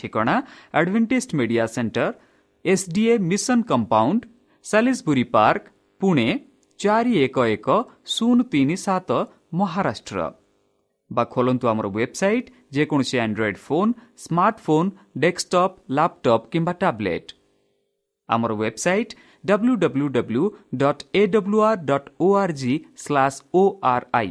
ଠିକଣା advantage media centre SDA mission compound Salisbury park Pune ଚାରି ଏକ ଏକ ଶୂନ ତିନି ସାତ ମହାରାଷ୍ଟ୍ର ବା ଖୋଲନ୍ତୁ ଆମର ୱେବସାଇଟ୍ ଯେକୌଣସି android phone smartphone desktop laptop କିମ୍ବା ଟ୍ୟାବ୍ଲେଟ୍ ଆମର website W W W dot A W R dot O R G slash O R I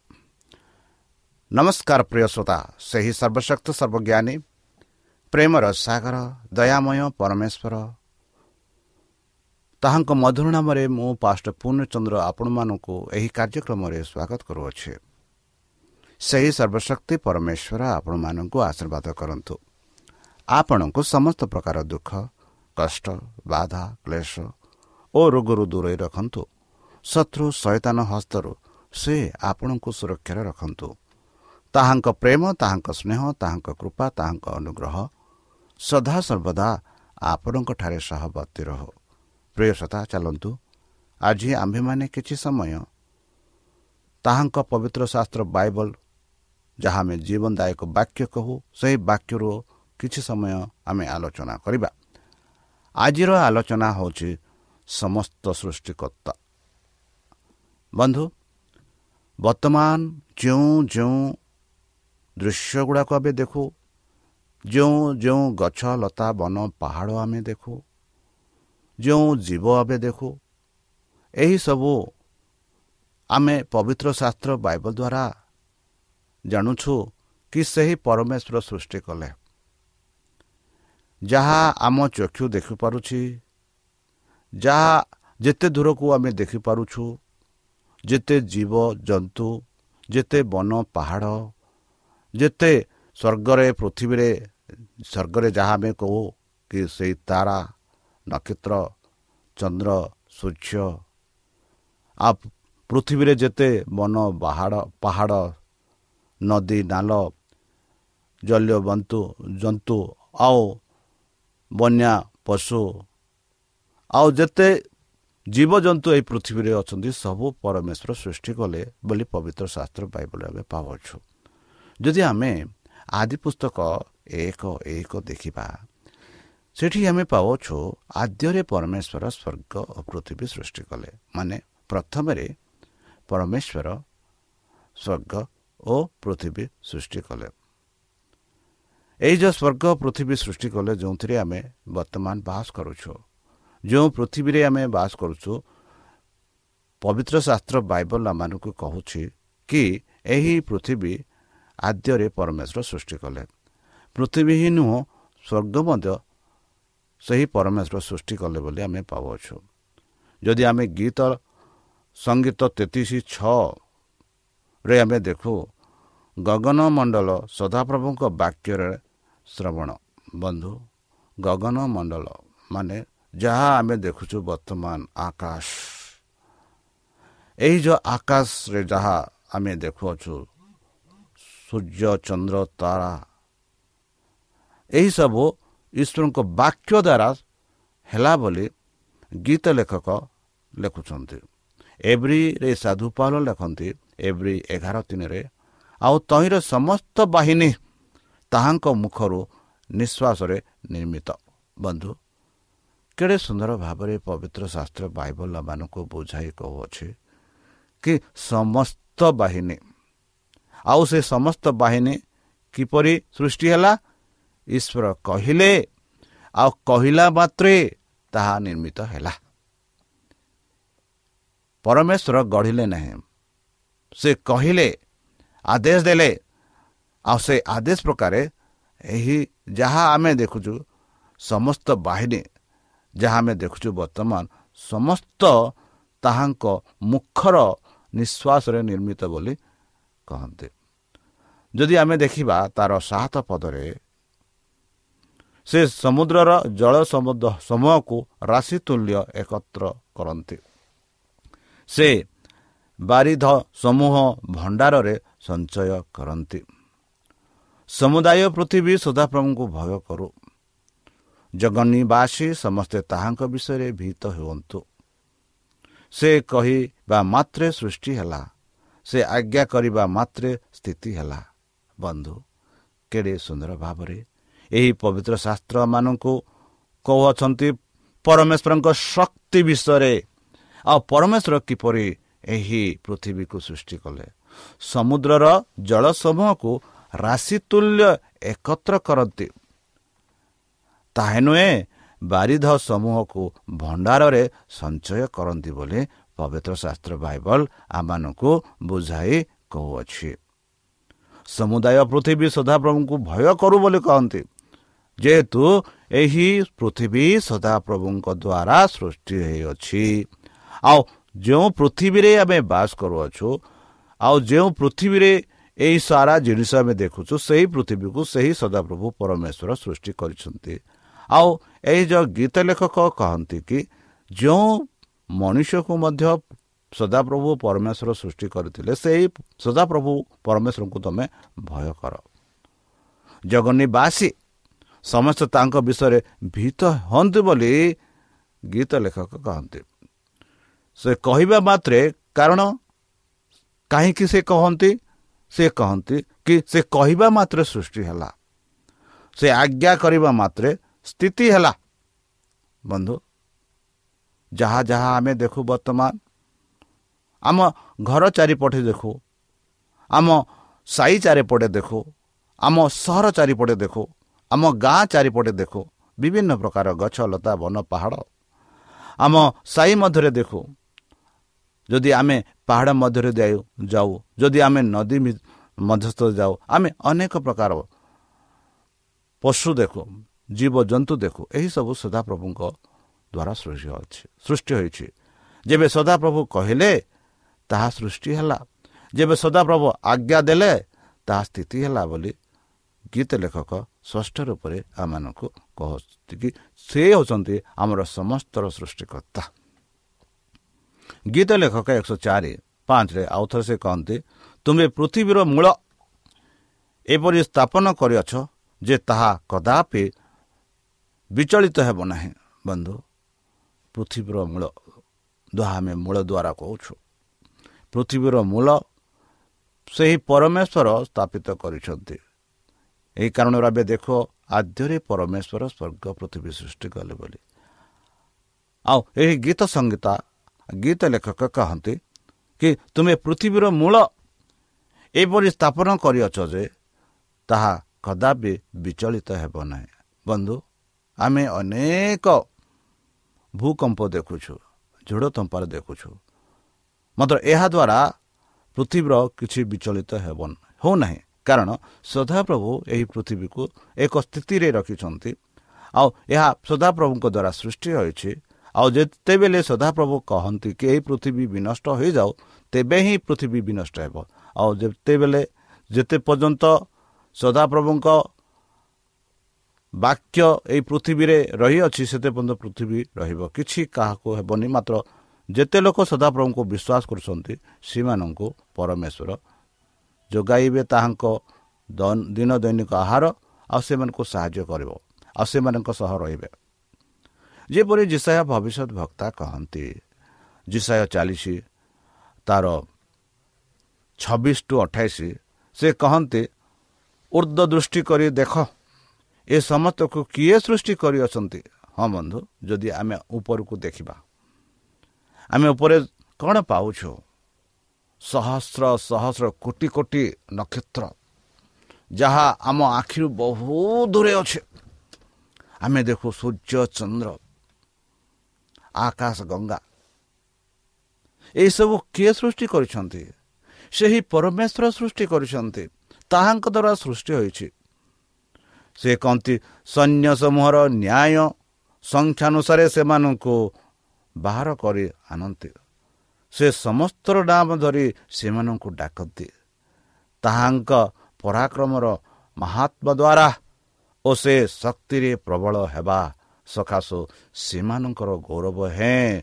ନମସ୍କାର ପ୍ରିୟ ଶ୍ରୋତା ସେହି ସର୍ବଶକ୍ତ ସର୍ବଜ୍ଞାନୀ ପ୍ରେମର ସାଗର ଦୟାମୟ ପରମେଶ୍ୱର ତାହାଙ୍କ ମଧୁର ନାମରେ ମୁଁ ପାଷ୍ଟ ପୂର୍ଣ୍ଣଚନ୍ଦ୍ର ଆପଣମାନଙ୍କୁ ଏହି କାର୍ଯ୍ୟକ୍ରମରେ ସ୍ୱାଗତ କରୁଅଛି ସେହି ସର୍ବଶକ୍ତି ପରମେଶ୍ୱର ଆପଣମାନଙ୍କୁ ଆଶୀର୍ବାଦ କରନ୍ତୁ ଆପଣଙ୍କୁ ସମସ୍ତ ପ୍ରକାର ଦୁଃଖ କଷ୍ଟ ବାଧା କ୍ଲେଶ ଓ ରୋଗରୁ ଦୂରେଇ ରଖନ୍ତୁ ଶତ୍ରୁ ସୈତାନ ହସ୍ତରୁ ସେ ଆପଣଙ୍କୁ ସୁରକ୍ଷାରେ ରଖନ୍ତୁ ତାହାଙ୍କ ପ୍ରେମ ତାହାଙ୍କ ସ୍ନେହ ତାହାଙ୍କ କୃପା ତାହାଙ୍କ ଅନୁଗ୍ରହ ସଦାସର୍ବଦା ଆପଣଙ୍କଠାରେ ସହବର୍ତ୍ତୀ ରହୁ। ପ୍ରିୟସତା ଚାଲନ୍ତୁ। ଆଜି ଆମ୍ଭେମାନେ କିଛି ସମୟ ତାହାଙ୍କ ପବିତ୍ର ଶାସ୍ତ୍ର ବାଇବଲ ଯାହା ଆମେ ଜୀବନଦାୟକ ବାକ୍ୟ କହୁ ସେହି ବାକ୍ୟରୁ କିଛି ସମୟ ଆମେ ଆଲୋଚନା କରିବା। ଆଜିର ଆଲୋଚନା ହେଉଛି ସମସ୍ତ ସୃଷ୍ଟିକର୍ତ୍ତା। ବନ୍ଧୁ ବର୍ତ୍ତମାନ ଯେଉଁ ଯେଉଁ ଦୃଶ୍ୟ ଗୁଡ଼ାକ ଆମେ ଦେଖୁ। ଯେଉଁ ଯେଉଁ ଗଛ ଲତା ବନ ପାହାଡ଼ ଆମେ ଦେଖୁ। ଯେଉଁ ଜୀବ ଆମେ ଦେଖୁ। ଏହିସବୁ ଆମେ ପବିତ୍ର ଶାସ୍ତ୍ର ବାଇବଲ ଦ୍ୱାରା ଜାଣୁଛୁ କି ସେହି ପରମେଶ୍ୱର ସୃଷ୍ଟି କଲେ। ଯାହା ଆମ ଚକ୍ଷୁ ଦେଖିପାରୁଛି ଯାହା ଯେତେ ଦୂରକୁ ଆମେ ଦେଖିପାରୁଛୁ ଯେତେ ଜୀବ ଜନ୍ତୁ ଯେତେ ବନ ପାହାଡ଼ ଯେତେ ସ୍ୱର୍ଗରେ ପୃଥିବୀରେ ସ୍ୱର୍ଗରେ ଯାହା ଆମେ କହୁ କି ସେଇ ତାରା ନକ୍ଷତ୍ର ଚନ୍ଦ୍ର ସୂର୍ଯ୍ୟ ଆଉ ପୃଥିବୀରେ ଯେତେ ବନ ପାହାଡ଼ ପାହାଡ଼ ନଦୀ ନାଲ ଜଳୀୟ ବନ୍ତୁ ଜନ୍ତୁ ଆଉ ବନ୍ୟା ପଶୁ ଆଉ ଯେତେ ଜୀବଜନ୍ତୁ ଏହି ପୃଥିବୀରେ ଅଛନ୍ତି ସବୁ ପରମେଶ୍ୱର ସୃଷ୍ଟି କଲେ ବୋଲି ପବିତ୍ର ଶାସ୍ତ୍ର ବାଇବଲରେ ଆମେ ପାଉଛୁ ଯଦି ଆମେ ଆଦି ପୁସ୍ତକ ଏକ ଏକ ଦେଖିବା ସେଠି ଆମେ ପାଉଛୁ ଆଦ୍ୟରେ ପରମେଶ୍ୱର ସ୍ୱର୍ଗ ଓ ପୃଥିବୀ ସୃଷ୍ଟି କଲେ। ମାନେ ପ୍ରଥମରେ ପରମେଶ୍ୱର ସ୍ୱର୍ଗ ଓ ପୃଥିବୀ ସୃଷ୍ଟି କଲେ। ଏଇ ଯେଉଁ ସ୍ୱର୍ଗ ପୃଥିବୀ ସୃଷ୍ଟି କଲେ ଯେଉଁଥିରେ ଆମେ ବର୍ତ୍ତମାନ ବାସ କରୁଛୁ ଯେଉଁ ପୃଥିବୀରେ ଆମେ ବାସ କରୁଛୁ ପବିତ୍ର ଶାସ୍ତ୍ର ବାଇବଲ ଆମମାନଙ୍କୁ କହୁଛି କି ଏହି ପୃଥିବୀ ଆଦ୍ୟରେ ପରମେଶ୍ୱର ସୃଷ୍ଟି କଲେ। ପୃଥିବୀ ହିଁ ନୁହଁ ସ୍ୱର୍ଗ ମଧ୍ୟ ସେହି ପରମେଶ୍ୱର ସୃଷ୍ଟି କଲେ ବୋଲି ଆମେ ପାଉଅଛୁ। ଯଦି ଆମେ ଗୀତ ସଙ୍ଗୀତ ତେତିଶ ଛଅରେ ଆମେ ଦେଖୁ ଗଗନମଣ୍ଡଳ ସଦାପ୍ରଭୁଙ୍କ ବାକ୍ୟରେ ଶ୍ରବଣ ବନ୍ଧୁ ଗଗନମଣ୍ଡଳ ମାନେ ଯାହା ଆମେ ଦେଖୁଛୁ ବର୍ତ୍ତମାନ ଆକାଶ। ଏହି ଯେଉଁ ଆକାଶରେ ଯାହା ଆମେ ଦେଖୁଅଛୁ ସୂର୍ଯ୍ୟ ଚନ୍ଦ୍ର ତାରା। ଏହିସବୁ ଈଶ୍ୱରଙ୍କ ବାକ୍ୟ ଦ୍ୱାରା ହେଲା ବୋଲି ଗୀତ ଲେଖକ ଲେଖୁଛନ୍ତି। ଏଭ୍ରିରେ ସାଧୁପାଲ ଲେଖନ୍ତି ଏଭ୍ରି ଏଗାର ତିନିରେ ଆଉ ତହିଁର ସମସ୍ତ ବାହିନୀ ତାହାଙ୍କ ମୁଖରୁ ନିଶ୍ୱାସରେ ନିର୍ମିତ। ବନ୍ଧୁ କେଡ଼େ ସୁନ୍ଦର ଭାବରେ ପବିତ୍ର ଶାସ୍ତ୍ର ବାଇବଲ ମାନଙ୍କୁ ବୁଝାଇ କହୁଅଛି କି ସମସ୍ତ ବାହିନୀ ଆଉ ସେ ସମସ୍ତ ବାହିନୀ କିପରି ସୃଷ୍ଟି ହେଲା? ଈଶ୍ୱର କହିଲେ ଆଉ କହିଲା ମାତ୍ରେ ତାହା ନିର୍ମିତ ହେଲା। ପରମେଶ୍ୱର ଗଢ଼ିଲେ ନାହିଁ। ସେ କହିଲେ ଆଦେଶ ଦେଲେ। ଆଉ ସେ ଆଦେଶ ପ୍ରକାରେ ଏହି ଯାହା ଆମେ ଦେଖୁଛୁ ସମସ୍ତ ବାହିନୀ ଯାହା ଆମେ ଦେଖୁଛୁ ବର୍ତ୍ତମାନ ସମସ୍ତ ତାହାଙ୍କ ମୁଖର ନିଶ୍ୱାସରେ ନିର୍ମିତ ବୋଲି କହନ୍ତି। ଯଦି ଆମେ ଦେଖିବା ତାର ସାତ ପଦରେ ସେ ସମୁଦ୍ରର ଜଳ ସମୂହକୁ ରାଶି ତୁଲ୍ୟ ଏକତ୍ର କରନ୍ତି। ସେ ବାରିଧ ସମୂହ ଭଣ୍ଡାରରେ ସଞ୍ଚୟ କରନ୍ତି। ସମୁଦାୟ ପୃଥିବୀ ସଦାପ୍ରଭୁଙ୍କୁ ଭୟ କରୁ। ଜଗନ୍ନିବାସୀ ସମସ୍ତେ ତାହାଙ୍କ ବିଷୟରେ ଭୀତ ହୁଅନ୍ତୁ। ସେ କହିବା ମାତ୍ରେ ସୃଷ୍ଟି ହେଲା ସେ ଆଜ୍ଞା କରିବା ମାତ୍ରେ ସ୍ଥିତି ହେଲା। ବନ୍ଧୁ କେଡ଼େ ସୁନ୍ଦର ଭାବରେ ଏହି ପବିତ୍ର ଶାସ୍ତ୍ରମାନଙ୍କୁ କହୁଅଛନ୍ତି ପରମେଶ୍ୱରଙ୍କ ଶକ୍ତି ବିଷୟରେ। ଆଉ ପରମେଶ୍ୱର କିପରି ଏହି ପୃଥିବୀକୁ ସୃଷ୍ଟି କଲେ? ସମୁଦ୍ରର ଜଳ ସମୂହକୁ ରାଶି ତୁଲ୍ୟ ଏକତ୍ର କରନ୍ତି। ତାହା ନୁହେଁ ବାରିଧ ସମୂହକୁ ଭଣ୍ଡାରରେ ସଞ୍ଚୟ କରନ୍ତି ବୋଲି ପବିତ୍ର ଶାସ୍ତ୍ର ବାଇବଲ ଆମମାନଙ୍କୁ ବୁଝାଇ କହୁଅଛି। ସମୁଦାୟ ପୃଥିବୀ ସଦାପ୍ରଭୁଙ୍କୁ ଭୟ କରୁ ବୋଲି କହନ୍ତି। ଯେହେତୁ ଏହି ପୃଥିବୀ ସଦାପ୍ରଭୁଙ୍କ ଦ୍ୱାରା ସୃଷ୍ଟି ହୋଇଅଛି। ଆଉ ଯେଉଁ ପୃଥିବୀରେ ଆମେ ବାସ କରୁଅଛୁ ଆଉ ଯେଉଁ ପୃଥିବୀରେ ଏହି ସାରା ଜିନିଷ ଆମେ ଦେଖୁଛୁ ସେହି ପୃଥିବୀକୁ ସେହି ସଦାପ୍ରଭୁ ପରମେଶ୍ୱର ସୃଷ୍ଟି କରିଛନ୍ତି। ଆଉ ଏହି ଯେଉଁ ଗୀତ ଲେଖକ କହନ୍ତି କି ଯେଉଁ ମଣିଷକୁ ମଧ୍ୟ ସଦାପ୍ରଭୁ ପରମେଶ୍ୱର ସୃଷ୍ଟି କରିଥିଲେ ସେହି ସଦାପ୍ରଭୁ ପରମେଶ୍ୱରଙ୍କୁ ତୁମେ ଭୟ କର। ଜଗନ୍ନିବାସୀ ସମସ୍ତେ ତାଙ୍କ ବିଷୟରେ ଭୀତ ହୁଅନ୍ତୁ ବୋଲି ଗୀତ ଲେଖକ କହନ୍ତି। ସେ କହିବା ମାତ୍ରେ କାରଣ କାହିଁକି ସେ କହନ୍ତି? ସେ କହନ୍ତି କି ସେ କହିବା ମାତ୍ରେ ସୃଷ୍ଟି ହେଲା। ସେ ଆଜ୍ଞା କରିବା ମାତ୍ରେ ସ୍ଥିତି ହେଲା। ବନ୍ଧୁ ଯାହା ଯାହା ଆମେ ଦେଖୁ ବର୍ତ୍ତମାନ ଆମ ଘର ଚାରିପଟେ ଦେଖୁ ଆମ ସାହି ଚାରିପଟେ ଦେଖୁ ଆମ ସହର ଚାରିପଟେ ଦେଖୁ ଆମ ଗାଁ ଚାରିପଟେ ଦେଖୁ ବିଭିନ୍ନ ପ୍ରକାର ଗଛ ଲତା ବନ ପାହାଡ଼ ଆମ ସାହି ମଧ୍ୟରେ ଦେଖୁ ଯଦି ଆମେ ପାହାଡ଼ ମଧ୍ୟରେ ଯାଉ ଯଦି ଆମେ ନଦୀ ମଧ୍ୟସ୍ଥ ଯାଉ ଆମେ ଅନେକ ପ୍ରକାର ପଶୁ ଦେଖୁ ଜୀବଜନ୍ତୁ ଦେଖୁ ଏହିସବୁ ସଦାପ୍ରଭୁଙ୍କ ଦ୍ୱାରା ସୃଷ୍ଟି ଅଛି ସୃଷ୍ଟି ହୋଇଛି। ଯେବେ ସଦାପ୍ରଭୁ କହିଲେ ତାହା ସୃଷ୍ଟି ହେଲା। ଯେବେ ସଦାପ୍ରଭୁ ଆଜ୍ଞା ଦେଲେ ତାହା ସ୍ଥିତି ହେଲା ବୋଲି ଗୀତ ଲେଖକ ଷଷ୍ଠ ରୂପରେ ଆମମାନଙ୍କୁ କହୁଛନ୍ତି କି ସେ ହେଉଛନ୍ତି ଆମର ସମସ୍ତର ସୃଷ୍ଟିକର୍ତ୍ତା। ଗୀତ ଲେଖକ ଏକଶହ ଚାରି ପାଞ୍ଚରେ ଆଉ ଥରେ ସେ କହନ୍ତି ତୁମେ ପୃଥିବୀର ମୂଳ ଏପରି ସ୍ଥାପନ କରିଅଛ ଯେ ତାହା କଦାପି ବିଚଳିତ ହେବ ନାହିଁ। ବନ୍ଧୁ ପୃଥିବୀର ମୂଳ ଯାହା ଆମେ ମୂଳ ଦ୍ୱାରା କହୁଛୁ। ପୃଥିବୀର ମୂଳ ସେହି ପରମେଶ୍ୱର ସ୍ଥାପିତ କରିଛନ୍ତି। ଏହି କାରଣରୁ ଏବେ ଦେଖ ଆଦ୍ୟରେ ପରମେଶ୍ୱର ସ୍ୱର୍ଗ ପୃଥିବୀ ସୃଷ୍ଟି କଲେ ବୋଲି। ଆଉ ଏହି ଗୀତ ସଙ୍ଗୀତା ଗୀତ ଲେଖକ କହନ୍ତି କି ତୁମେ ପୃଥିବୀର ମୂଳ ଏପରି ସ୍ଥାପନ କରିଅଛ ଯେ ତାହା କଦାପି ବିଚଳିତ ହେବ ନାହିଁ। ବନ୍ଧୁ ଆମେ ଅନେକ ଭୂକମ୍ପ ଦେଖୁଛୁ ଝୋଡ଼ ତମ୍ପାରେ ଦେଖୁଛୁ। ମାତ୍ର ଏହାଦ୍ୱାରା ପୃଥିବୀର କିଛି ବିଚଳିତ ହେବ ହେଉନାହିଁ କାରଣ ସଦାପ୍ରଭୁ ଏହି ପୃଥିବୀକୁ ଏକ ସ୍ଥିତିରେ ରଖିଛନ୍ତି। ଆଉ ଏହା ସଦାପ୍ରଭୁଙ୍କ ଦ୍ୱାରା ସୃଷ୍ଟି ହୋଇଛି। ଆଉ ଯେତେବେଳେ ସଦାପ୍ରଭୁ କହନ୍ତି କି ଏହି ପୃଥିବୀ ବିନଷ୍ଟ ହୋଇଯାଉ ତେବେ ହିଁ ପୃଥିବୀ ବିନଷ୍ଟ ହେବ। ଆଉ ଯେତେବେଳେ ଯେତେ ପର୍ଯ୍ୟନ୍ତ ସଦାପ୍ରଭୁଙ୍କ ବାକ୍ୟ ଏହି ପୃଥିବୀରେ ରହିଅଛି ସେତେ ପର୍ଯ୍ୟନ୍ତ ପୃଥିବୀ ରହିବ। କିଛି କାହାକୁ ହେବନି। ମାତ୍ର ଯେତେ ଲୋକ ସଦାପ୍ରଭୁଙ୍କୁ ବିଶ୍ୱାସ କରୁଛନ୍ତି ସେମାନଙ୍କୁ ପରମେଶ୍ୱର ଯୋଗାଇବେ ତାହାଙ୍କ ଦିନ ଦୈନିକ ଆହାର ଆଉ ସେମାନଙ୍କୁ ସାହାଯ୍ୟ କରିବ ଆଉ ସେମାନଙ୍କ ସହ ରହିବେ। ଯେପରି ଜିସାୟ ଭବିଷ୍ୟତ ବକ୍ତା କହନ୍ତି ଜିସାୟ ଚାଲିଶ ତାର ଛବିଶ ଟୁ ଅଠାଇଶ ସେ କହନ୍ତି ଉର୍ଦ୍ଦ ଦୃଷ୍ଟି କରି ଦେଖ ଏ ସମସ୍ତକୁ କିଏ ସୃଷ୍ଟି କରିଅଛନ୍ତି? ହଁ ବନ୍ଧୁ ଯଦି ଆମେ ଉପରକୁ ଦେଖିବା। ଆମେ ଉପରେ କ'ଣ ପାଉଛୁ? ସହସ୍ର ସହସ୍ର କୋଟି କୋଟି ନକ୍ଷତ୍ର ଯାହା ଆମ ଆଖିରୁ ବହୁ ଦୂରେ ଅଛି। ଆମେ ଦେଖୁ ସୂର୍ଯ୍ୟ ଚନ୍ଦ୍ର ଆକାଶ ଗଙ୍ଗା। ଏହିସବୁ କିଏ ସୃଷ୍ଟି କରିଛନ୍ତି? ସେହି ପରମେଶ୍ୱର ସୃଷ୍ଟି କରିଛନ୍ତି। ତାହାଙ୍କ ଦ୍ୱାରା ସୃଷ୍ଟି ହୋଇଛି। ସେ କହନ୍ତି ସୈନ୍ୟ ସମୂହର ନ୍ୟାୟ ସଂଖ୍ୟାନୁସାରେ ସେମାନଙ୍କୁ ବାହାର କରି ଆଣନ୍ତି। ସେ ସମସ୍ତର ନାମ ଧରି ସେମାନଙ୍କୁ ଡାକନ୍ତି। ତାହାଙ୍କ ପରାକ୍ରମର ମହାତ୍ମା ଦ୍ୱାରା ଓ ସେ ଶକ୍ତିରେ ପ୍ରବଳ ହେବା ସକାଶୁ ସେମାନଙ୍କର ଗୌରବ ହେଁ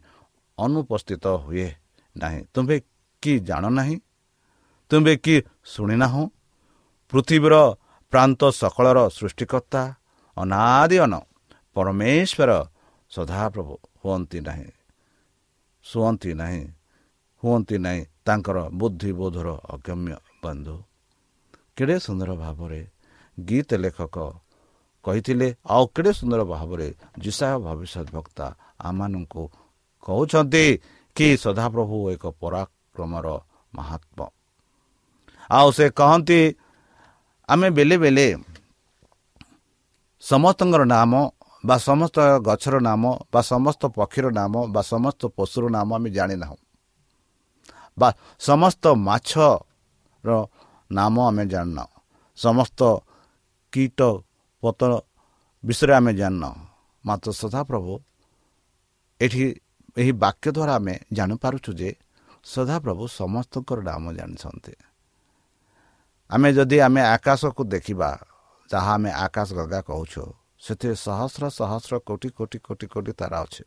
ଅନୁପସ୍ଥିତ ହୁଏ ନାହିଁ। ତୁମ୍ଭେ କି ଜାଣ ନାହିଁ ତୁମ୍ଭେ କି ଶୁଣିନାହୁଁ? ପୃଥିବୀର ପ୍ରାନ୍ତ ସକଳର ସୃଷ୍ଟିକର୍ତ୍ତା ଅନାଦି ଅନ ପରମେଶ୍ୱର ସଦାପ୍ରଭୁ ହୁଅନ୍ତି ନାହିଁ ଶୁଅନ୍ତି ନାହିଁ ହୁଅନ୍ତି ନାହିଁ ତାଙ୍କର ବୁଦ୍ଧିବୋଧର ଅଗମ୍ୟ ବନ୍ଧୁ। କେଡ଼େ ସୁନ୍ଦର ଭାବରେ ଗୀତ ଲେଖକ କହିଥିଲେ ଆଉ କେଡ଼େ ସୁନ୍ଦର ଭାବରେ ଯିଶା ଭବିଷ୍ୟତ ବକ୍ତା ଆମମାନଙ୍କୁ କହୁଛନ୍ତି କି ସଦାପ୍ରଭୁ ଏକ ପରାକ୍ରମର ମହାତ୍ମ। ଆଉ ସେ କହନ୍ତି ଆମେ ବେଲେ ବେଲେ ସମସ୍ତଙ୍କର ନାମ ବା ସମସ୍ତ ଗଛର ନାମ ବା ସମସ୍ତ ପକ୍ଷୀର ନାମ ବା ସମସ୍ତ ପଶୁର ନାମ ଆମେ ଜାଣିନାହୁଁ। ବା ସମସ୍ତ ମାଛର ନାମ ଆମେ ଜାଣିନାହୁଁ। ସମସ୍ତ କୀଟ ପତ ବିଷୟରେ ଆମେ ଜାଣିନାହୁଁ। ମାତ୍ର ସଦାପ୍ରଭୁ ଏଠି ଏହି ବାକ୍ୟ ଦ୍ୱାରା ଆମେ ଜାଣିପାରୁଛୁ ଯେ ସଦାପ୍ରଭୁ ସମସ୍ତଙ୍କର ନାମ ଜାଣିଛନ୍ତି। ଆମେ ଯଦି ଆମେ ଆକାଶକୁ ଦେଖିବା ଯାହା ଆମେ ଆକାଶ ଗଙ୍ଗା କହୁଛୁ ସେଥିରେ ସହସ୍ର ସହସ୍ର କୋଟି କୋଟି କୋଟି କୋଟି ତାରା ଅଛି।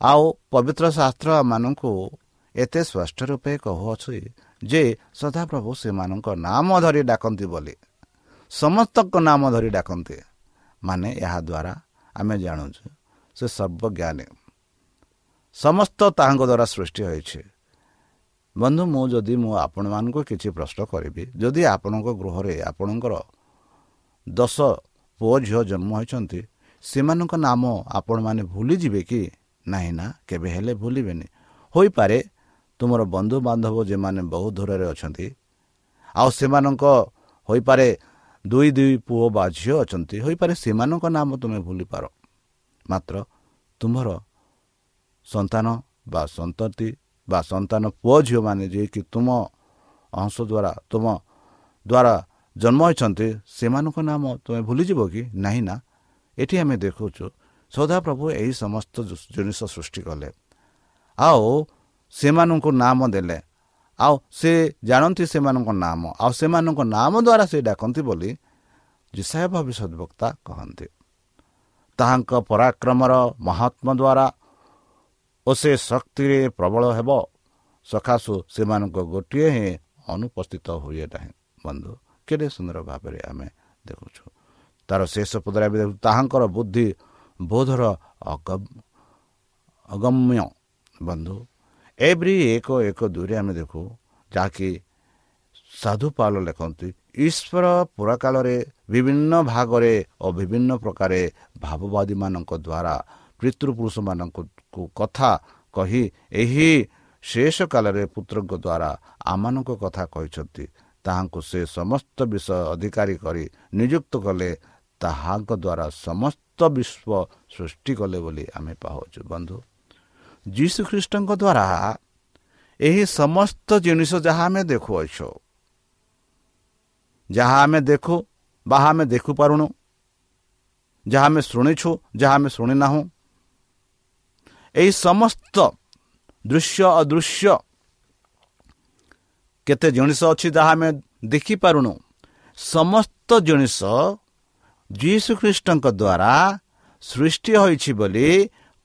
ଆଉ ପବିତ୍ର ଶାସ୍ତ୍ରମାନଙ୍କୁ ଏତେ ସ୍ପଷ୍ଟ ରୂପେ କହୁଅଛି ଯେ ସଦାପ୍ରଭୁ ସେମାନଙ୍କ ନାମ ଧରି ଡାକନ୍ତି ବୋଲି ସମସ୍ତଙ୍କ ନାମ ଧରି ଡାକନ୍ତି। ମାନେ ଏହାଦ୍ୱାରା ଆମେ ଜାଣୁଛୁ ସେ ସର୍ବଜ୍ଞାନୀ। ସମସ୍ତ ତାହାଙ୍କ ଦ୍ୱାରା ସୃଷ୍ଟି ହୋଇଛି। ବନ୍ଧୁ ମୁଁ ଯଦି ମୁଁ ଆପଣମାନଙ୍କୁ କିଛି ପ୍ରଶ୍ନ କରିବି ଯଦି ଆପଣଙ୍କ ଗୃହରେ ଆପଣଙ୍କର ଦଶ ପୁଅ ଝିଅ ଜନ୍ମ ହୋଇଛନ୍ତି ସେମାନଙ୍କ ନାମ ଆପଣମାନେ ଭୁଲିଯିବେ କି? ନାହିଁ ନା କେବେ ହେଲେ ଭୁଲିବେନି। ହୋଇପାରେ ତୁମର ବନ୍ଧୁବାନ୍ଧବ ଯେମାନେ ବହୁ ଦୂରରେ ଅଛନ୍ତି ଆଉ ସେମାନଙ୍କ ହୋଇପାରେ ଦୁଇ ଦୁଇ ପୁଅ ବା ଝିଅ ଅଛନ୍ତି ହୋଇପାରେ ସେମାନଙ୍କ ନାମ ତୁମେ ଭୁଲିପାର। ମାତ୍ର ତୁମର ସନ୍ତାନ ବା ସନ୍ତତି ବା ସନ୍ତାନ ପୁଅ ଝିଅମାନେ ଯିଏକି ତୁମ ଅଂଶ ଦ୍ୱାରା ତୁମ ଦ୍ୱାରା ଜନ୍ମ ହୋଇଛନ୍ତି ସେମାନଙ୍କ ନାମ ତୁମେ ଭୁଲିଯିବ କି? ନାହିଁ ନା। ଏଠି ଆମେ ଦେଖୁଛୁ ସଦାପ୍ରଭୁ ଏହି ସମସ୍ତ ଜିନିଷ ସୃଷ୍ଟି କଲେ। ଆଉ ସେମାନଙ୍କୁ ନାମ ଦେଲେ। ଆଉ ସେ ଜାଣନ୍ତି ସେମାନଙ୍କ ନାମ। ଆଉ ସେମାନଙ୍କ ନାମ ଦ୍ୱାରା ସେ ଡାକନ୍ତି ବୋଲି ଯିଶାୟ ଭବିଷ୍ୟତ ବକ୍ତା କହନ୍ତି। ତାହାଙ୍କ ପରାକ୍ରମର ମହାତ୍ମ ଦ୍ୱାରା ଓ ସେ ଶକ୍ତିରେ ପ୍ରବଳ ହେବ। ସକାଶୁ ସେମାନଙ୍କ ଗୋଟିଏ ହିଁ ଅନୁପସ୍ଥିତ ହୁଏ ନାହିଁ ବନ୍ଧୁ କେତେ ସୁନ୍ଦର ଭାବରେ ଆମେ ଦେଖୁଛୁ। ତାର ଶେଷ ପଦରେ ଆମେ ଦେଖୁ ତାହାଙ୍କର ବୁଦ୍ଧି ବୋଧର ଅଗମ୍ୟ। ବନ୍ଧୁ ଏଭ୍ରି ଏକ ଏକ ଦୁଇରେ ଆମେ ଦେଖୁ ଯାହାକି ସାଧୁପାଲ ଲେଖନ୍ତି ଈଶ୍ୱର ପୁରାକାଳରେ ବିଭିନ୍ନ ଭାଗରେ ଓ ବିଭିନ୍ନ ପ୍ରକାର ଭାବବାଦୀମାନଙ୍କ ଦ୍ୱାରା ପିତୃପୁରୁଷମାନଙ୍କୁ କଥା କହି ଏହି ଶେଷ କାଳରେ ପୁତ୍ରଙ୍କ ଦ୍ୱାରା ଆମମାନଙ୍କ କଥା କହିଛନ୍ତି ତାହାଙ୍କୁ ସେ ସମସ୍ତ ବିଷୟ ଅଧିକାରୀ କରି ନିଯୁକ୍ତ କଲେ ତାହାଙ୍କ ଦ୍ୱାରା ସମସ୍ତ ବିଶ୍ୱ ସୃଷ୍ଟି କଲେ ବୋଲି ଆମେ ପାଉଛୁ ବନ୍ଧୁ ଯୀଶୁଖ୍ରୀଷ୍ଟଙ୍କ ଦ୍ୱାରା ଏହି ସମସ୍ତ ଜିନିଷ ଯାହା ଆମେ ଦେଖୁଅଛୁ ଯାହା ଆମେ ଦେଖୁ ବା ଆମେ ଦେଖିପାରୁନୁ ଯାହା ଆମେ ଶୁଣିଛୁ ଯାହା ଆମେ ଶୁଣିନାହୁଁ ଏହି ସମସ୍ତ ଦୃଶ୍ୟ ଅଦୃଶ୍ୟ କେତେ ଜିନିଷ ଅଛି ଯାହା ଆମେ ଦେଖିପାରୁନୁ ସମସ୍ତ ଜିନିଷ ଯୀଶୁଖ୍ରୀଷ୍ଟଙ୍କ ଦ୍ୱାରା ସୃଷ୍ଟି ହୋଇଛି ବୋଲି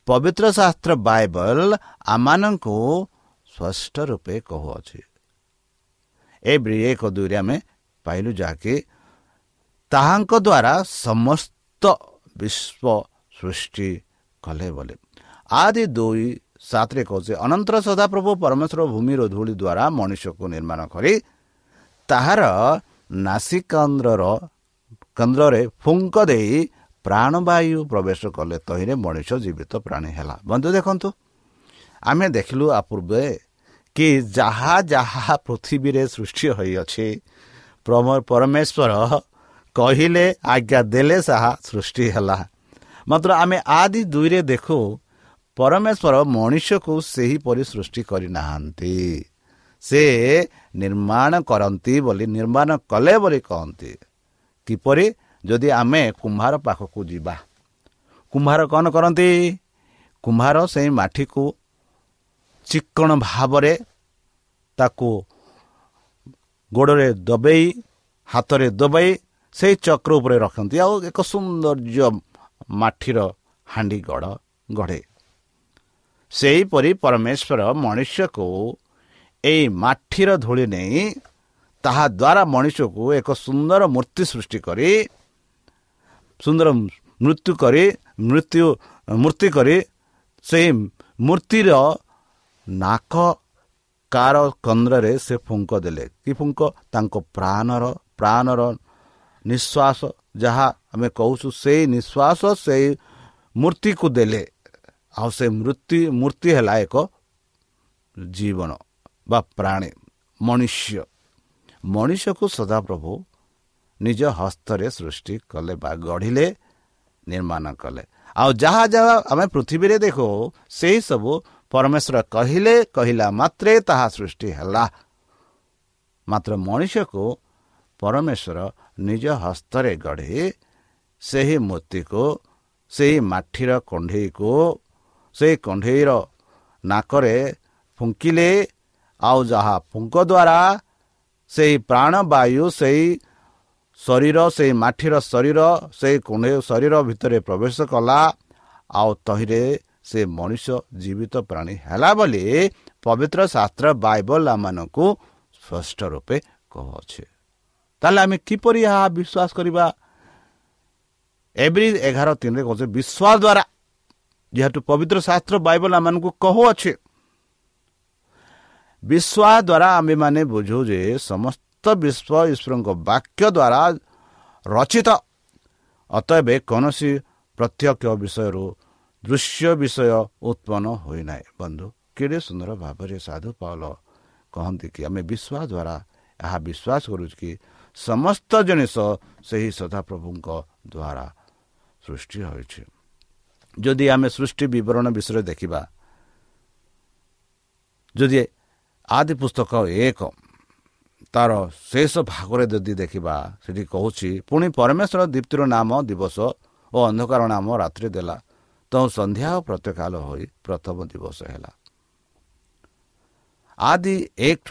ପବିତ୍ର ଶାସ୍ତ୍ର ବାଇବଲ ଆମମାନଙ୍କୁ ସ୍ପଷ୍ଟ ରୂପେ କହୁଅଛି। ଏଭଳି ଏକ ଦୁଇରେ ଆମେ ପାଇଲୁ ଯାହାକି ତାହାଙ୍କ ଦ୍ୱାରା ସମସ୍ତ ବିଶ୍ୱ ସୃଷ୍ଟି କଲେ ବୋଲି। ଆଦି ଦୁଇ ସାତରେ କହୁଛେ ଅନନ୍ତର ସଦାପ୍ରଭୁ ପରମେଶ୍ୱର ଭୂମିର ଧୂଳି ଦ୍ୱାରା ମଣିଷକୁ ନିର୍ମାଣ କରି ତାହାର ନାସିକାନ୍ଦ୍ରର କେନ୍ଦ୍ରରେ ଫୁଙ୍କ ଦେଇ ପ୍ରାଣବାୟୁ ପ୍ରବେଶ କଲେ ତହିଁରେ ମଣିଷ ଜୀବିତ ପ୍ରାଣୀ ହେଲା ବନ୍ଧୁ ଦେଖନ୍ତୁ ଆମେ ଦେଖିଲୁ ଆ ପୂର୍ବେ କି ଯାହା ଯାହା ପୃଥିବୀରେ ସୃଷ୍ଟି ହୋଇଅଛି ପରମେଶ୍ୱର କହିଲେ ଆଜ୍ଞା ଦେଲେ ତାହା ସୃଷ୍ଟି ହେଲା ମାତ୍ର ଆମେ ଆଦି ଦୁଇରେ ଦେଖୁ ପରମେଶ୍ୱର ମଣିଷକୁ ସେହିପରି ସୃଷ୍ଟି କରିନାହାନ୍ତି। ସେ ନିର୍ମାଣ କରନ୍ତି ବୋଲି ନିର୍ମାଣ କଲେ ବୋଲି କହନ୍ତି। କିପରି? ଯଦି ଆମେ କୁମ୍ଭାର ପାଖକୁ ଯିବା। କୁମ୍ଭାର କ'ଣ କରନ୍ତି? କୁମ୍ଭାର ସେଇ ମାଠିକୁ ଚିକ୍କଣ ଭାବରେ ତାକୁ ଗୋଡ଼ରେ ଦବେଇ ହାତରେ ଦବାଇ ସେଇ ଚକ୍ର ଉପରେ ରଖନ୍ତି। ଆଉ ଏକ ସୌନ୍ଦର୍ଯ୍ୟ ମାଠିର ହାଣ୍ଡି ଗଡ଼ ଗଢ଼େ। ସେହିପରି ପରମେଶ୍ୱର ମନୁଷ୍ୟକୁ ଏଇ ମାଠିର ଧୂଳି ନେଇ ତାହା ଦ୍ୱାରା ମଣିଷକୁ ଏକ ସୁନ୍ଦର ମୂର୍ତ୍ତି ସୃଷ୍ଟି କରି ସୁନ୍ଦର ମୃତ୍ୟୁ କରି ମୃତ୍ୟୁ ମୂର୍ତ୍ତି କରି ସେହି ମୂର୍ତ୍ତିର ନାକ କାର କନ୍ଦ୍ରରେ ସେ ଫୁଙ୍କ ଦେଲେ। କି ଫୁଙ୍କ? ତାଙ୍କ ପ୍ରାଣର ପ୍ରାଣର ନିଶ୍ୱାସ। ଯାହା ଆମେ କହୁଛୁ ସେଇ ନିଶ୍ୱାସ ସେଇ ମୂର୍ତ୍ତିକୁ ଦେଲେ। ଆଉ ସେ ମୃତ୍ୟୁ ମୂର୍ତ୍ତି ହେଲା ଏକ ଜୀବନ ବା ପ୍ରାଣୀ ମନୁଷ୍ୟ ମଣିଷକୁ ସଦାପ୍ରଭୁ ନିଜ ହସ୍ତରେ ସୃଷ୍ଟି କଲେ ବା ଗଢ଼ିଲେ ନିର୍ମାଣ କଲେ। ଆଉ ଯାହା ଯାହା ଆମେ ପୃଥିବୀରେ ଦେଖୁ ସେହିସବୁ ପରମେଶ୍ୱର କହିଲେ କହିଲା ମାତ୍ରେ ତାହା ସୃଷ୍ଟି ହେଲା। ମାତ୍ର ମଣିଷକୁ ପରମେଶ୍ୱର ନିଜ ହସ୍ତରେ ଗଢ଼ି ସେହି ମୂର୍ତ୍ତିକୁ ସେହି ମାଠିର କଣ୍ଢେଇକୁ ସେହି କଣ୍ଢେଇର ନାକରେ ଫୁଙ୍କିଲେ ଆଉ ଯାହା ଫୁଙ୍କ ଦ୍ୱାରା ସେହି ପ୍ରାଣବାୟୁ ସେହି ଶରୀର ସେହି ମାଠିର ଶରୀର ସେହି କଣ୍ଢେଇ ଶରୀର ଭିତରେ ପ୍ରବେଶ କଲା ଆଉ ତହିଁରେ ସେ ମଣିଷ ଜୀବିତ ପ୍ରାଣୀ ହେଲା ବୋଲି ପବିତ୍ର ଶାସ୍ତ୍ର ବାଇବଲ ଆମମାନଙ୍କୁ ସ୍ପଷ୍ଟ ରୂପେ କହୁଅଛି। ତାହେଲେ ଆମେ କିପରି ଏହା ବିଶ୍ୱାସ କରିବା? ଏଭ୍ରି ଏଗାର ତିନିରେ କହୁଛେ ବିଶ୍ୱାସ ଦ୍ୱାରା ଯେହେତୁ ପବିତ୍ର ଶାସ୍ତ୍ର ବାଇବଲ ଆମମାନଙ୍କୁ କହୁଅଛି ବିଶ୍ୱାସ ଦ୍ୱାରା ଆମେମାନେ ବୁଝୁ ଯେ ସମସ୍ତ ବିଶ୍ୱ ଈଶ୍ୱରଙ୍କ ବାକ୍ୟ ଦ୍ୱାରା ରଚିତ। ଅତଏବ କୌଣସି ପ୍ରତ୍ୟକ୍ଷ ବିଷୟରୁ ଦୃଶ୍ୟ ବିଷୟ ଉତ୍ପନ୍ନ ହୋଇନାହିଁ ବନ୍ଧୁ କେଡ଼େ ସୁନ୍ଦର ଭାବରେ ସାଧୁ ପାଉଲ କହନ୍ତି କି ଆମେ ବିଶ୍ୱାସ ଦ୍ୱାରା ଏହା ବିଶ୍ୱାସ କରୁଛୁ କି ସମସ୍ତ ଜିନିଷ ସେହି ସଦାପ୍ରଭୁଙ୍କ ଦ୍ୱାରା ସୃଷ୍ଟି ହୋଇଛି। ଯଦି ଆମେ ସୃଷ୍ଟି ବିବରଣ ବିଷୟରେ ଦେଖିବା ଯଦି ଆଦି ପୁସ୍ତକ ଏକ ତାର ଶେଷ ଭାଗରେ ଯଦି ଦେଖିବା ସେଠି କହୁଛି ପୁଣି ପରମେଶ୍ୱର ଦୀପ୍ତିର ନାମ ଦିବସ ଓ ଅନ୍ଧକାର ନାମ ରାତ୍ରି ଦେଲା ତ ସନ୍ଧ୍ୟା ଓ ପ୍ରତ୍ୟକାଳ ହୋଇ ପ୍ରଥମ ଦିବସ ହେଲା। ଆଦି ଏକ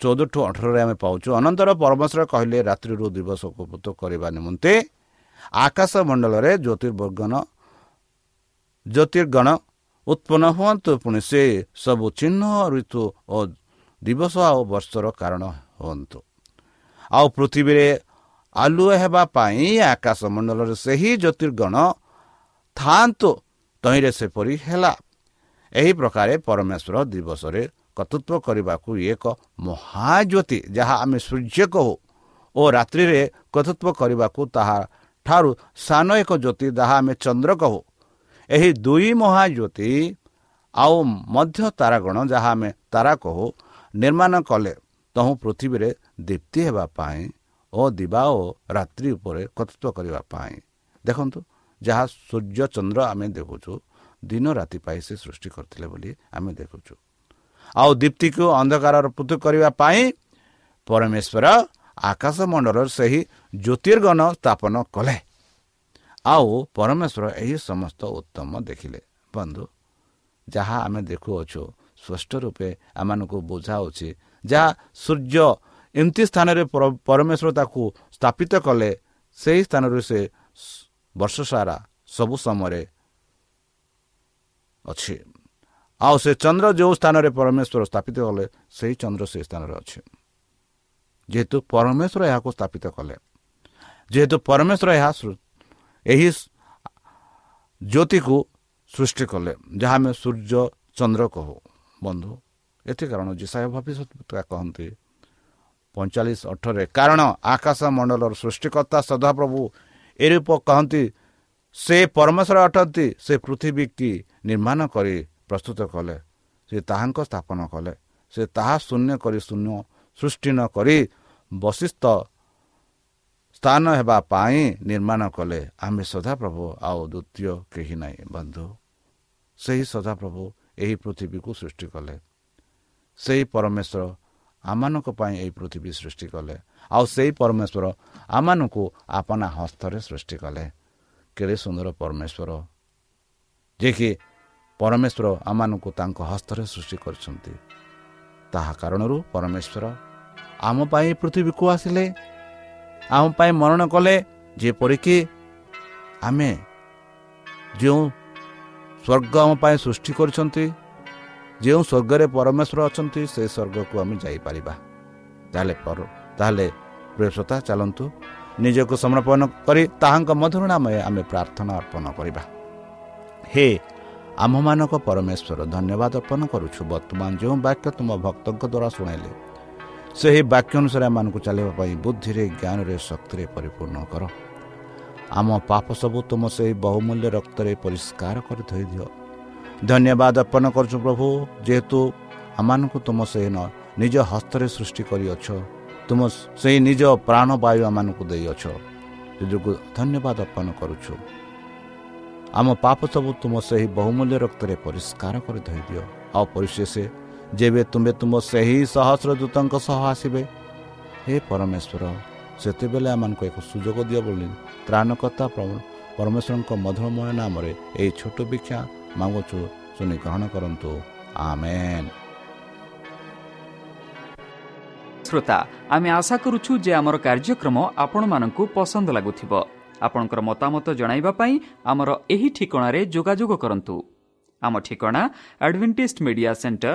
ଚଉଦ ଟୁ ଅଠରରେ ଆମେ ପାଉଛୁ ଅନନ୍ତର ପରମେଶ୍ୱର କହିଲେ ରାତ୍ରିରୁ ଦିବସକୁ ପୃତ କରିବା ନିମନ୍ତେ ଆକାଶ ମଣ୍ଡଳରେ ଜ୍ୟୋତିର୍ବର୍ଗନ ଜ୍ୟୋତିର୍ଗଣ ଉତ୍ପନ୍ନ ହୁଅନ୍ତୁ। ପୁଣି ସେ ସବୁ ଚିହ୍ନ ଋତୁ ଓ ଦିବସ ଆଉ ବର୍ଷର କାରଣ ହୁଅନ୍ତୁ। ଆଉ ପୃଥିବୀରେ ଆଲୁଅ ହେବା ପାଇଁ ଆକାଶ ମଣ୍ଡଳରେ ସେହି ଜ୍ୟୋତିର୍ଗଣ ଥାଆନ୍ତୁ। ତହିଁରେ ସେପରି ହେଲା। ଏହି ପ୍ରକାରେ ପରମେଶ୍ୱର ଦିବସରେ କର୍ତ୍ତୃତ୍ୱ କରିବାକୁ ଏକ ମହାଜ୍ୟୋତି ଯାହା ଆମେ ସୂର୍ଯ୍ୟ କହୁ ଓ ରାତ୍ରିରେ କର୍ତ୍ତୃତ୍ୱ କରିବାକୁ ତାହା ଠାରୁ ସାନ ଏକ ଜ୍ୟୋତି ଯାହା ଆମେ ଚନ୍ଦ୍ର କହୁ। ଏହି ଦୁଇ ମହାଜ୍ୟୋତି ଆଉ ମଧ୍ୟ ତାରାଗଣ ଯାହା ଆମେ ତାରା କହୁ ନିର୍ମାଣ କଲେ ତହୁଁ ପୃଥିବୀରେ ଦୀପ୍ତି ହେବା ପାଇଁ ଓ ଦିବା ଓ ରାତ୍ରି ଉପରେ କର୍ତ୍ତୃତ୍ୱ କରିବା ପାଇଁ। ଦେଖନ୍ତୁ ଯାହା ସୂର୍ଯ୍ୟ ଚନ୍ଦ୍ର ଆମେ ଦେଖୁଛୁ ଦିନ ରାତି ପାଇଁ ସେ ସୃଷ୍ଟି କରିଥିଲେ ବୋଲି ଆମେ ଦେଖୁଛୁ। ଆଉ ଦୀପ୍ତିକୁ ଅନ୍ଧକାରର ପୃଥକ କରିବା ପାଇଁ ପରମେଶ୍ୱର ଆକାଶ ମଣ୍ଡଳର ସେହି ଜ୍ୟୋତିର୍ଗଣ ସ୍ଥାପନ କଲେ। ଆଉ ପରମେଶ୍ୱର ଏହି ସମସ୍ତ ଉତ୍ତମ ଦେଖିଲେ। ବନ୍ଧୁ ଯାହା ଆମେ ଦେଖୁଅଛୁ ସ୍ପଷ୍ଟ ରୂପେ ଆମମାନଙ୍କୁ ବୁଝାଉଛି ଯାହା ସୂର୍ଯ୍ୟ ଏମିତି ସ୍ଥାନରେ ପରମେଶ୍ୱର ତାକୁ ସ୍ଥାପିତ କଲେ ସେହି ସ୍ଥାନରୁ ସେ ବର୍ଷ ସାରା ସବୁ ସମୟରେ ଅଛି। ଆଉ ସେ ଚନ୍ଦ୍ର ଯେଉଁ ସ୍ଥାନରେ ପରମେଶ୍ୱର ସ୍ଥାପିତ କଲେ ସେହି ଚନ୍ଦ୍ର ସେହି ସ୍ଥାନରେ ଅଛି। ଯେହେତୁ ପରମେଶ୍ୱର ଏହାକୁ ସ୍ଥାପିତ କଲେ ଯେହେତୁ ପରମେଶ୍ୱର ଏହା ଏହି ଜ୍ୟୋତିକୁ ସୃଷ୍ଟି କଲେ ଯାହା ଆମେ ସୂର୍ଯ୍ୟ ଚନ୍ଦ୍ର କହୁ। ବନ୍ଧୁ ଏଥି କାରଣ ଯିଶାୟ ଭବିଷ୍ୟତ କହନ୍ତି ପଇଁଚାଳିଶ ଅଠରରେ କାରଣ ଆକାଶ ମଣ୍ଡଳର ସୃଷ୍ଟିକର୍ତ୍ତା ସଦାପ୍ରଭୁ ଏ ରୂପ କହନ୍ତି ସେ ପରମେଶ୍ୱର ଅଟନ୍ତି ସେ ପୃଥିବୀ କି ନିର୍ମାଣ କରି ପ୍ରସ୍ତୁତ କଲେ ସେ ତାହାଙ୍କ ସ୍ଥାପନ କଲେ ସେ ତାହା ଶୂନ୍ୟ କରି ଶୂନ୍ୟ ସୃଷ୍ଟି ନ କରି ବଶିଷ୍ଠ ସ୍ଥାନ ହେବା ପାଇଁ ନିର୍ମାଣ କଲେ ଆମେ ସଦାପ୍ରଭୁ ଆଉ ଦ୍ୱିତୀୟ କେହି ନାହିଁ ବନ୍ଧୁ। ସେହି ସଦାପ୍ରଭୁ ଏହି ପୃଥିବୀକୁ ସୃଷ୍ଟି କଲେ। ସେହି ପରମେଶ୍ୱର ଆମମାନଙ୍କ ପାଇଁ ଏହି ପୃଥିବୀ ସୃଷ୍ଟି କଲେ ଆଉ ସେହି ପରମେଶ୍ୱର ଆମମାନଙ୍କୁ ଆପଣା ହସ୍ତରେ ସୃଷ୍ଟି କଲେ। କେଡ଼େ ସୁନ୍ଦର ପରମେଶ୍ୱର। ଯିଏକି ପରମେଶ୍ୱର ଆମମାନଙ୍କୁ ତାଙ୍କ ହସ୍ତରେ ସୃଷ୍ଟି କରିଛନ୍ତି। ତାହା କାରଣରୁ ପରମେଶ୍ୱର ଆମ ପାଇଁ ପୃଥିବୀକୁ ଆସିଲେ ଆମ ପାଇଁ ମରଣ କଲେ ଯେପରିକି ଆମେ ଯେଉଁ ସ୍ୱର୍ଗ ଆମ ପାଇଁ ସୃଷ୍ଟି କରିଛନ୍ତି ଯେଉଁ ସ୍ୱର୍ଗରେ ପରମେଶ୍ୱର ଅଛନ୍ତି ସେ ସ୍ୱର୍ଗକୁ ଆମେ ଯାଇପାରିବା। ତାହେଲେ ତାହେଲେ ପ୍ରିୟସତା ଚାଲନ୍ତୁ ନିଜକୁ ସମର୍ପଣ କରି ତାହାଙ୍କ ମଧୁର ନାମରେ ଆମେ ପ୍ରାର୍ଥନା ଅର୍ପଣ କରିବା। ହେ ଆମ୍ଭମାନଙ୍କ ପରମେଶ୍ୱର ଧନ୍ୟବାଦ ଅର୍ପଣ କରୁଛୁ। ବର୍ତ୍ତମାନ ଯେଉଁ ବାକ୍ୟ ତୁମ ଭକ୍ତଙ୍କ ଦ୍ୱାରା ଶୁଣାଇଲେ ସେହି ବାକ୍ୟ ଅନୁସାରେ ଆମମାନଙ୍କୁ ଚାଲିବା ପାଇଁ ବୁଦ୍ଧିରେ ଜ୍ଞାନରେ ଶକ୍ତିରେ ପରିପୂର୍ଣ୍ଣ କର। ଆମ ପାପ ସବୁ ତୁମ ସେହି ବହୁମୂଲ୍ୟ ରକ୍ତରେ ପରିଷ୍କାର କରି ଧୋଇଦିଅ। ଧନ୍ୟବାଦ ଅର୍ପଣ କରୁଛୁ ପ୍ରଭୁ ଯେହେତୁ ଆମମାନଙ୍କୁ ତୁମ ସେହି ନିଜ ହସ୍ତରେ ସୃଷ୍ଟି କରିଅଛ। ତୁମ ସେହି ନିଜ ପ୍ରାଣବାୟୁ ଆମମାନଙ୍କୁ ଦେଇଅଛ। ସେ ଧନ୍ୟବାଦ ଅର୍ପଣ କରୁଛୁ। ଆମ ପାପ ସବୁ ତୁମ ସେହି ବହୁମୂଲ୍ୟ ରକ୍ତରେ ପରିଷ୍କାର କରି ଧୋଇଦିଅ। ଆଉ ପରିଶେଷ ଯେବେ ତୁମେ ତୁମ ସେହି ସହସ୍ର ଦୂତଙ୍କ ସହ ଆସିବେ ହେ ପରମେଶ୍ୱର ସେତେବେଳେ ଆମମାନଙ୍କୁ ଏକ ସୁଯୋଗ ଦିଅ ବୋଲି ତ୍ରାଣକର୍ତ୍ତା ପରମେଶ୍ୱରଙ୍କ ମଧୁରମୟ ନାମରେ ଏହି ଛୋଟ ଭିକ୍ଷା ମାଗୁଛୁ ଶୁଣି ଗ୍ରହଣ କରନ୍ତୁ। ଆମେନ୍। ଶ୍ରୋତା ଆମେ ଆଶା କରୁଛୁ ଯେ ଆମର କାର୍ଯ୍ୟକ୍ରମ ଆପଣମାନଙ୍କୁ ପସନ୍ଦ ଲାଗୁଥିବ। ଆପଣଙ୍କର ମତାମତ ଜଣାଇବା ପାଇଁ ଆମର ଏହି ଠିକଣାରେ ଯୋଗାଯୋଗ କରନ୍ତୁ। ଆମ ଠିକଣା advantage media centre